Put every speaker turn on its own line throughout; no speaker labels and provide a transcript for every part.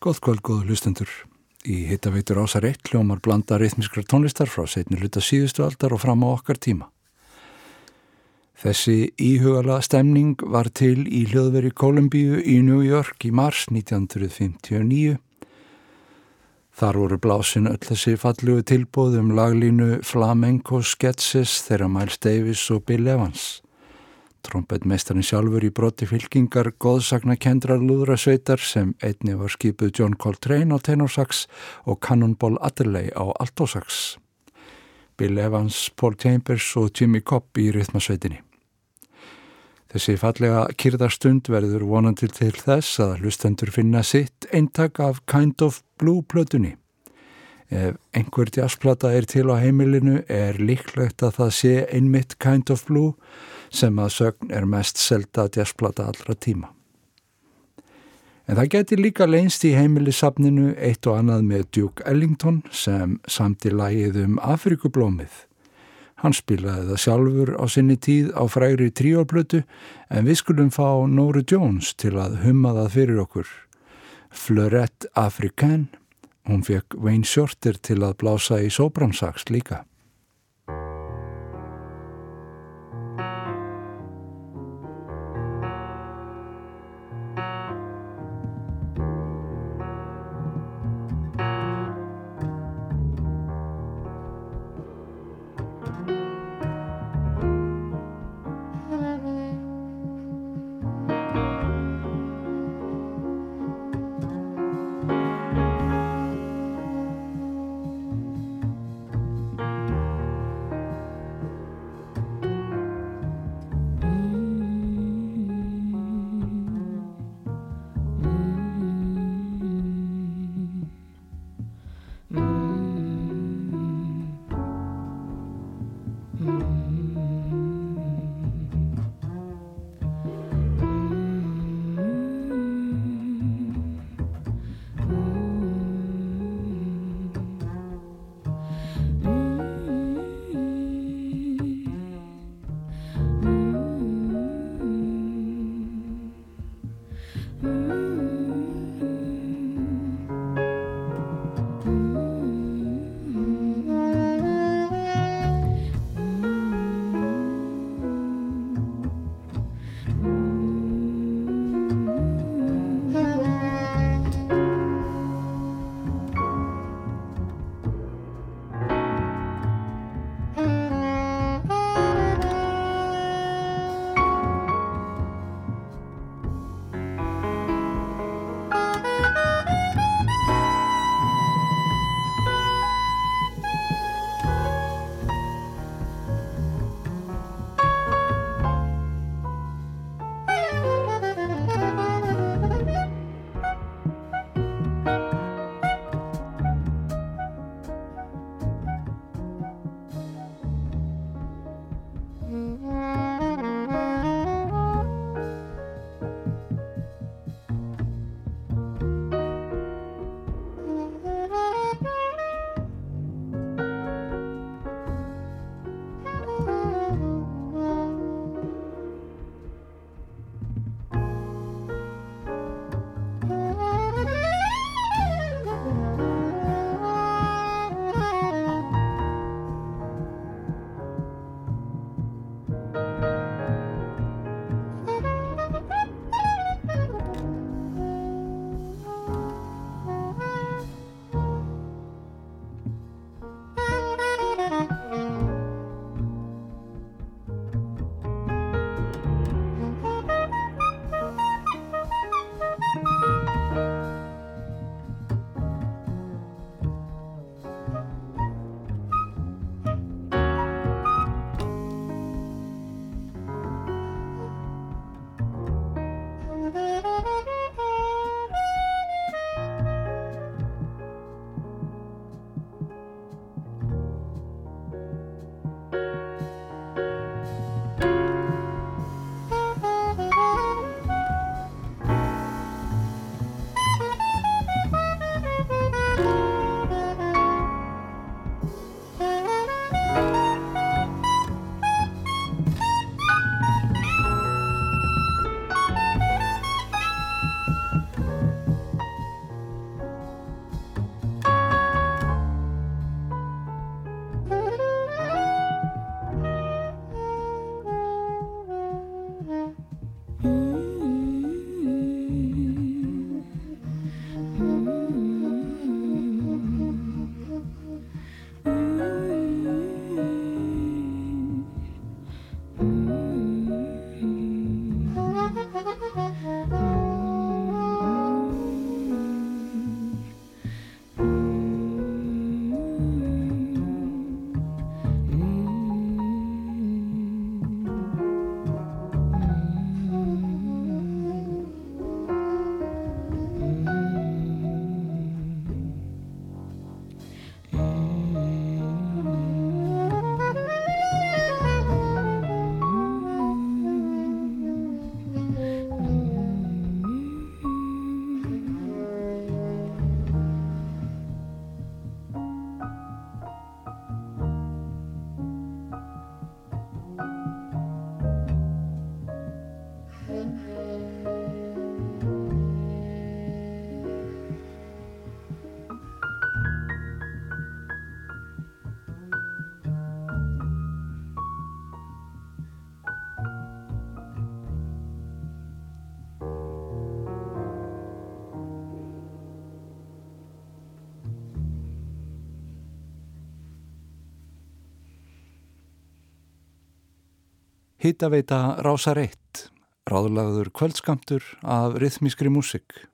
Góð kvöld, góðu hlustendur. Í hittaveitur ásar eitt hljómar blanda rithmiskra tónlistar frá setni hluta síðustu aldar og fram á okkar tíma. Þessi íhugala stemning var til í hljóðveri Kolumbíu í New York í mars 1959 Þar voru blásin öll þessi fallugu tilbúð um laglínu Flamenco Sketches þeirra Miles Davis og Bill Evans. Trompetmeistarinn sjálfur í broti fylkingar goðsagna kendrar lúðrasveitar sem einni var skipuð John Coltrane á tenorsax og Cannonball Adderley á altosax. Bill Evans, Paul Chambers og Jimmy Cobb í rytmasveitinni. Þessi fallega kyrðarstund verður vonandi til þess að hlustendur finna sitt eintak af Kind of Blue plötunni. Ef einhver jazzplata er til á heimilinu er líklegt að það sé einmitt Kind of Blue sem að sögn er mest selta jazzplata allra tíma. En það geti líka leinst í heimilisafninu eitt og annað með Duke Ellington sem samti lagið um Afrikublómið. Hann spilaði það sjálfur á sinni tíð á frægri tríoplötu en við skulum fá Nóri Jones til að humma það fyrir okkur. Fleurette African, hún fekk Wayne Shorter til að blása í sóbransax líka.
Hittaveita Rásar 1, ráðlagður kvöldskamtur af rithmískri músik.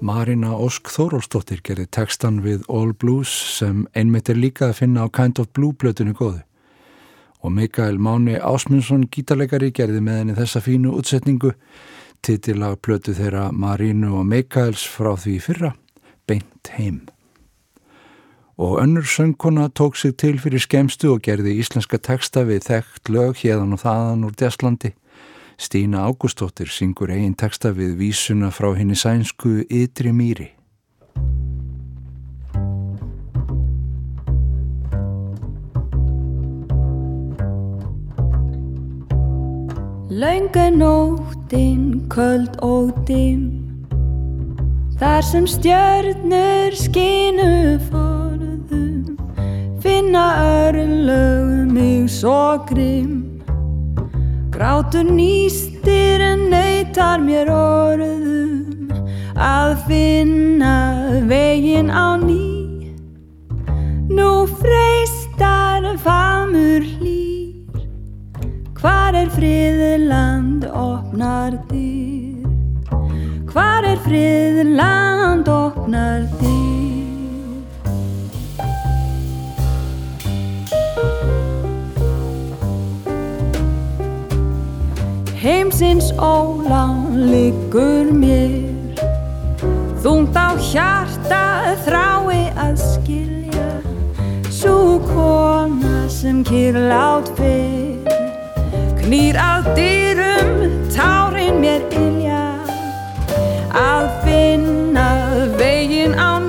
Marina Ósk Þórólsdóttir gerði tekstan við All Blues sem einmitt er líka að finna á Kind of Blue blötunni góðu. Og Mikael Máni Ásmundsson gítarleikari gerði með henni þessa fínu útsetningu titil að blötu þeirra Marinu og Mikaels frá því fyrra, Beint heim. Og önnur söngkona tók sig til fyrir skemstu og gerði íslenska teksta við þekkt lög hérðan og þaðan úr Deslandi Stína Ágústóttir syngur eigin texta við vísuna frá henni sænsku Ytri Mýri.
Launganóttinn, köld og dim Þar sem stjörnur skinu forðum Finna örlögum mig svo grimm Grátur nýstir en neytar mér orðum að finna vegin á ný. Nú freistar famur hlýr, hvar er friðland opnar þér? Hvar er friðland opnar þér? Heimsins ólan liggur mér. Þungt á hjarta þrái að skilja Svo kona sem kýrlátt fyrr. Knýr að dyrum, tárin mér ilja Að finna vegin á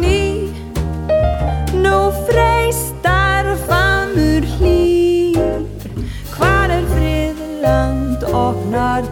friðland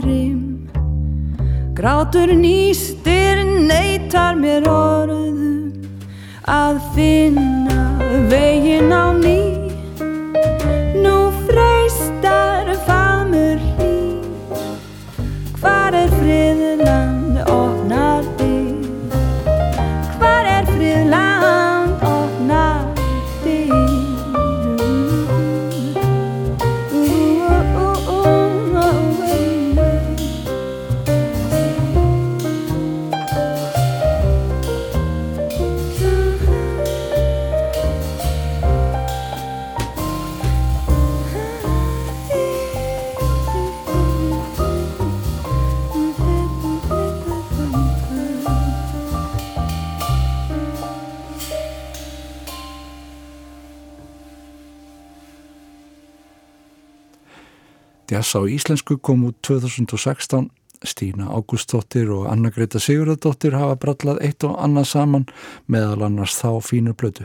grimm Grátur nýstir neytar mér orðum
Jazz á íslensku kom út 2016 Stína Ágústóttir og Anna Greta Sigurðardóttir hafa brallað eitt og annað saman meðal annars þá fínu blödu.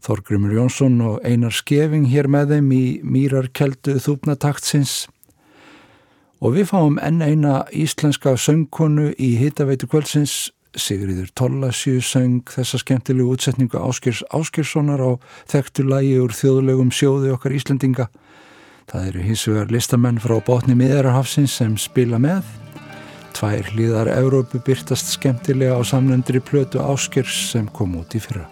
Þorgrymur Jónsson og Einar Skeving hér með þeim í mýrarkeldu þúpnataktsins og við fáum enn eina íslenska söngkonu í hitaveitu kvöldsins Sigriður Tollasjö söng þessa skemmtilegu útsetningu Áskers Áskerssonar á þekktu lægi úr þjóðlegum sjóði okkar Íslendinga Það eru hins vegar listamenn frá botni miðararhafsins sem spila með. Tvær hlýðar Európu byrtast skemmtilega á samlendri plötu Áskers sem kom út í fyrra.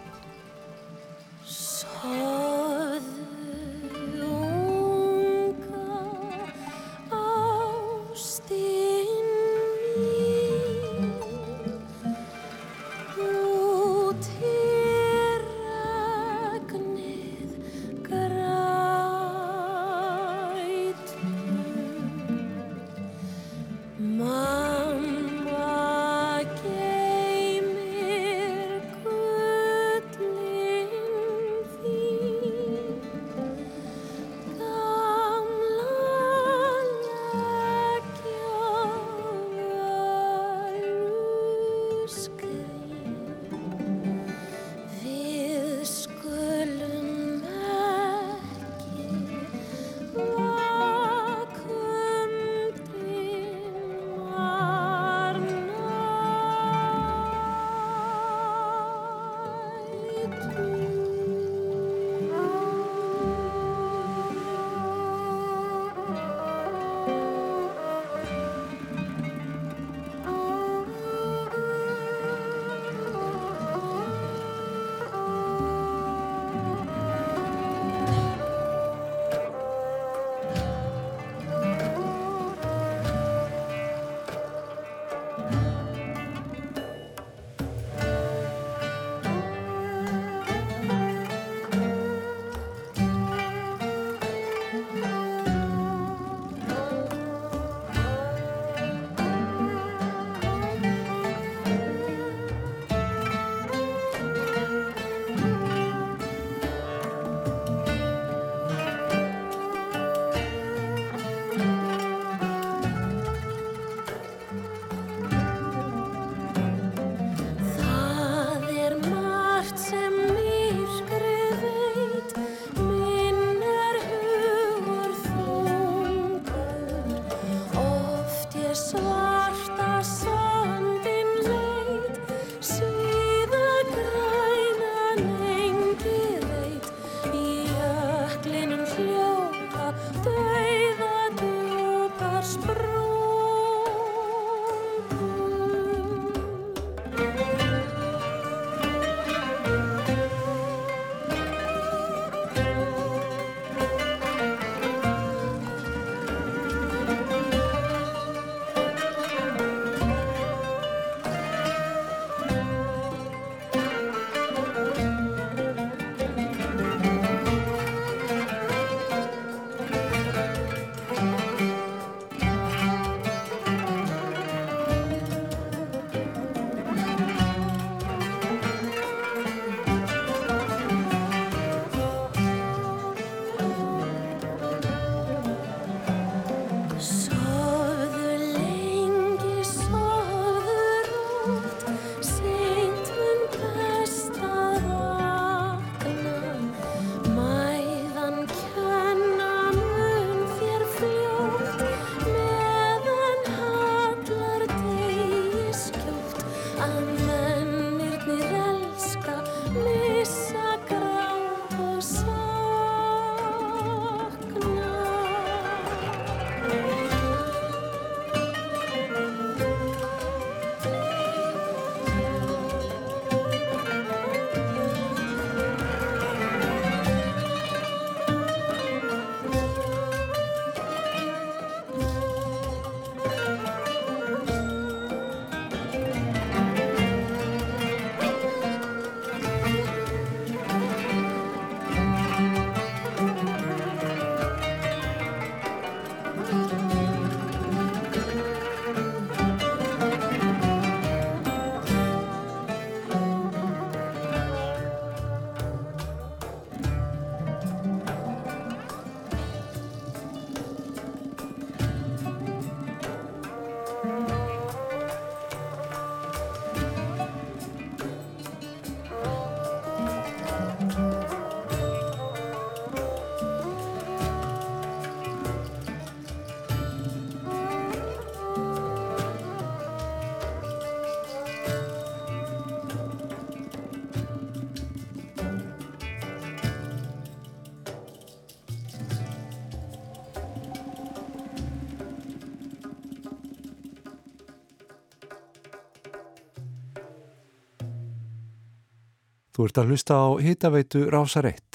Þú ert að hlusta á hitaveitu Rásar 1.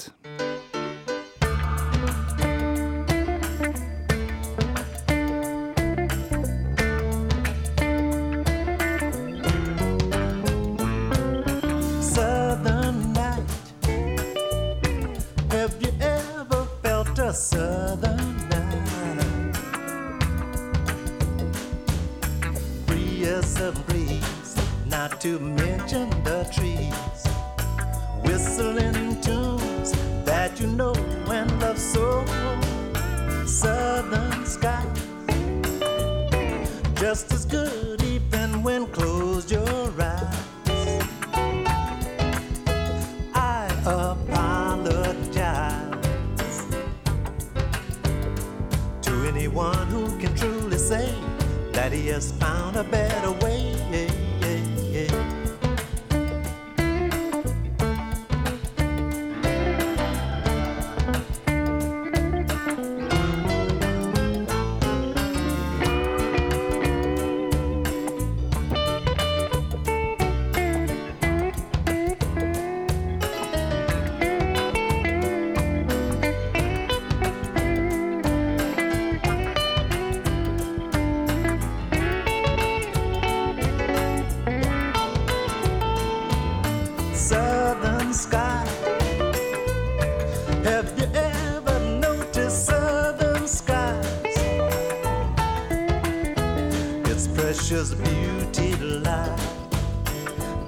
Precious beauty lies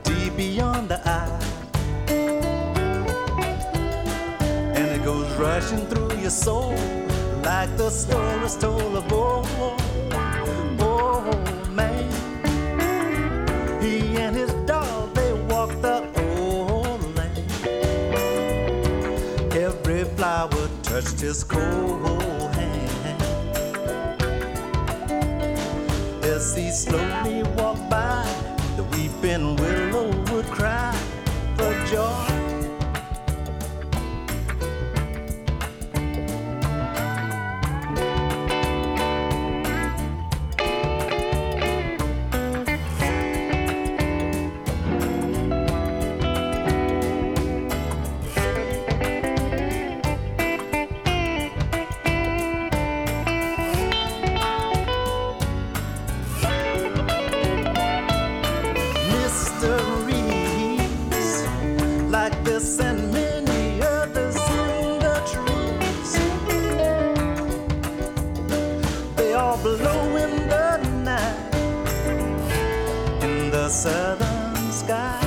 deep beyond the eye. And it goes rushing through your soul like the stories told of old. Oh man, he and his dog they walked the old land. Every flower touched his cold southern skies.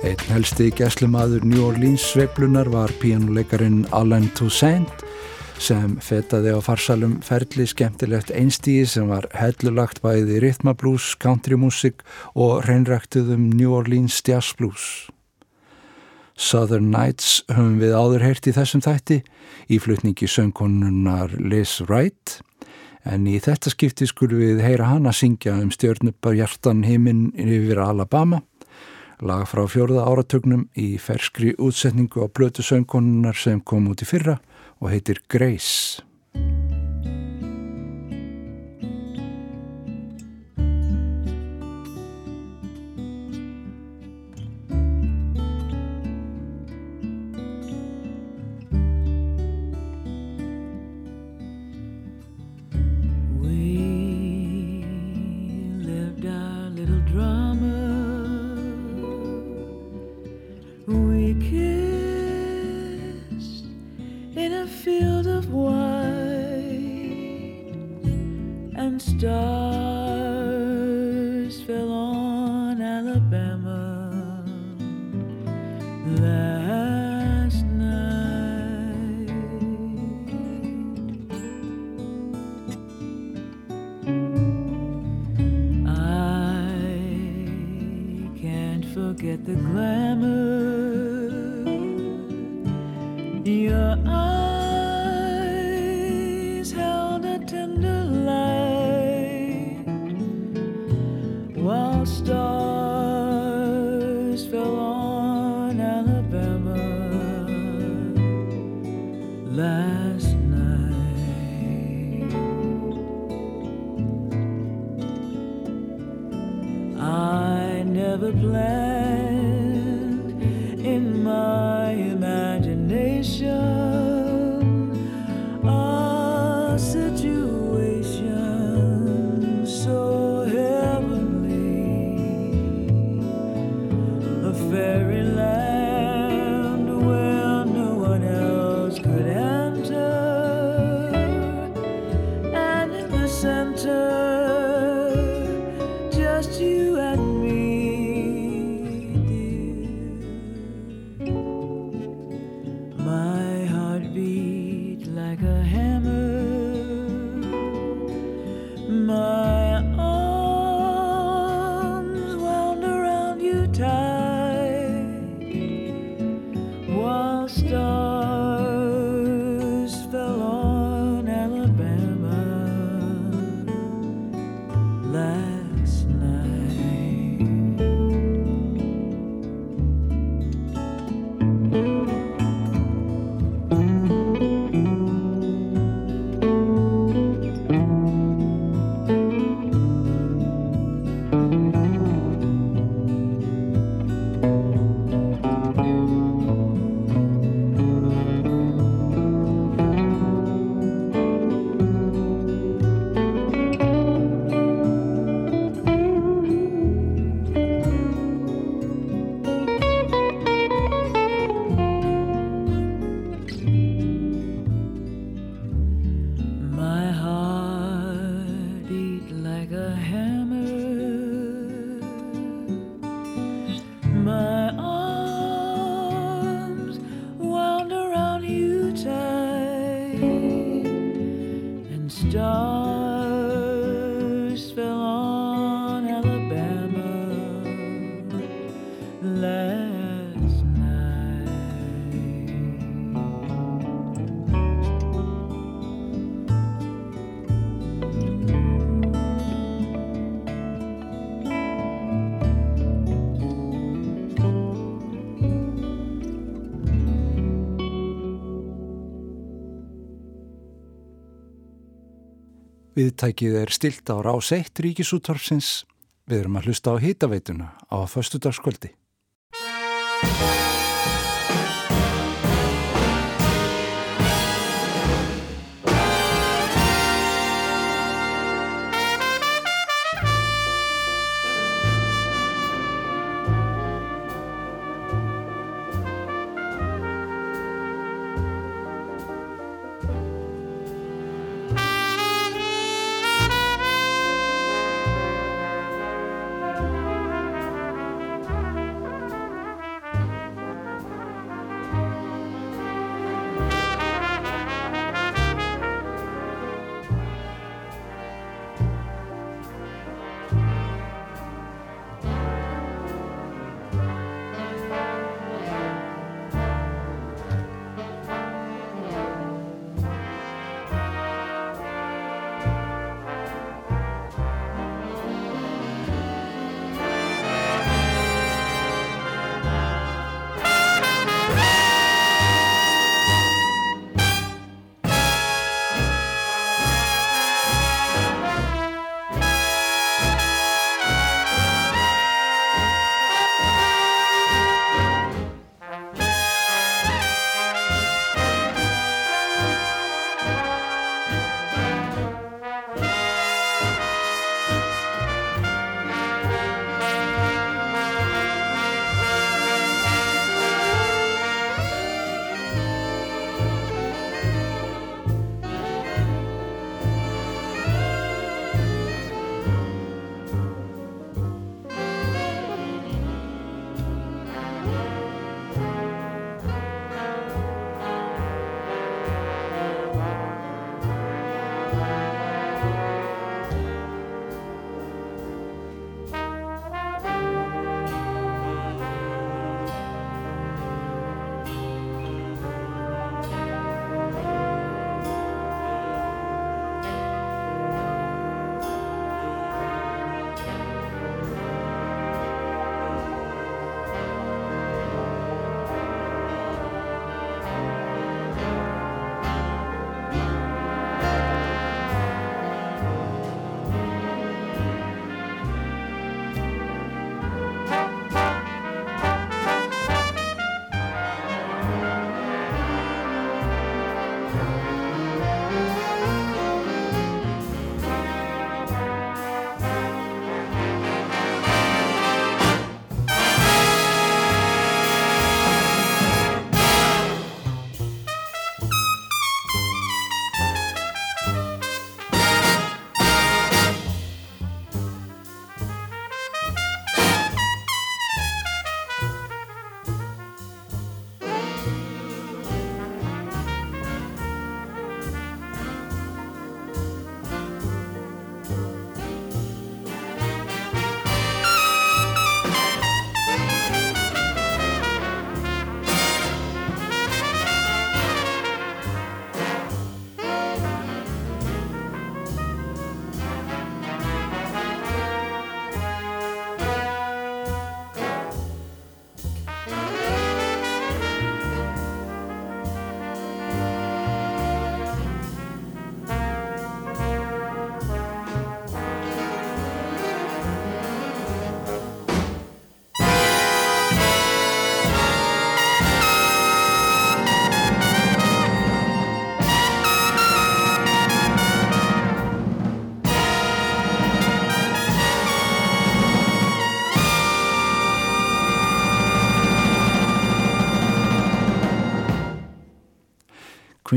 Einn helsti gæslumadur New Orleans sveiflunar var píanuleikarin Alan Toussaint sem fetaði á farsalum ferli skemmtilegt einstíði sem var hellulagt bæði rhythmablús, countrymusik og reynræktuðum New Orleans jazzblues. Southern Nights höfum við áður heyrt í þessum þætti. Í flutningi söngkonunnar Liz Wright. En í þetta skipti skulum við heyra hana syngja um stjörnupar hjartan heiminn yfir Alabama
Lag frá fjörða áratugnum í ferskri útsetningu á blötu söngkonunar sem kom út í fyrra og heitir Grace. Get the glamour. 来。Viðtækið er stilt á rás 1 ríkisúttorfsins. Við erum að hlusta á hýtaveituna á föstudagskvöldi.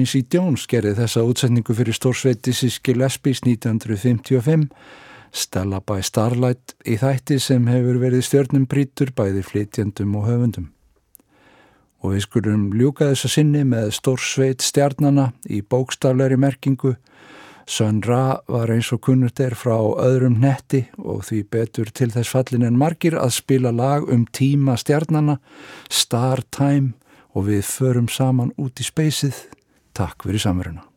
Quincy Jones gerði þessa útsetningu fyrir stórsveiti Siski Lesbís 1955 Stella by Starlight í þætti sem hefur verið stjörnum brítur bæði flytjandum og höfundum. Og við skulum ljúka þessa sinni með stórsveit stjarnana í bókstafleiri merkingu Sun Ra var eins og kunnurt er frá öðrum netti og því betur til þess fallin en margir að spila lag um tíma stjarnana, Star Time og við förum saman út í speysið. Takk fyrir samveruna.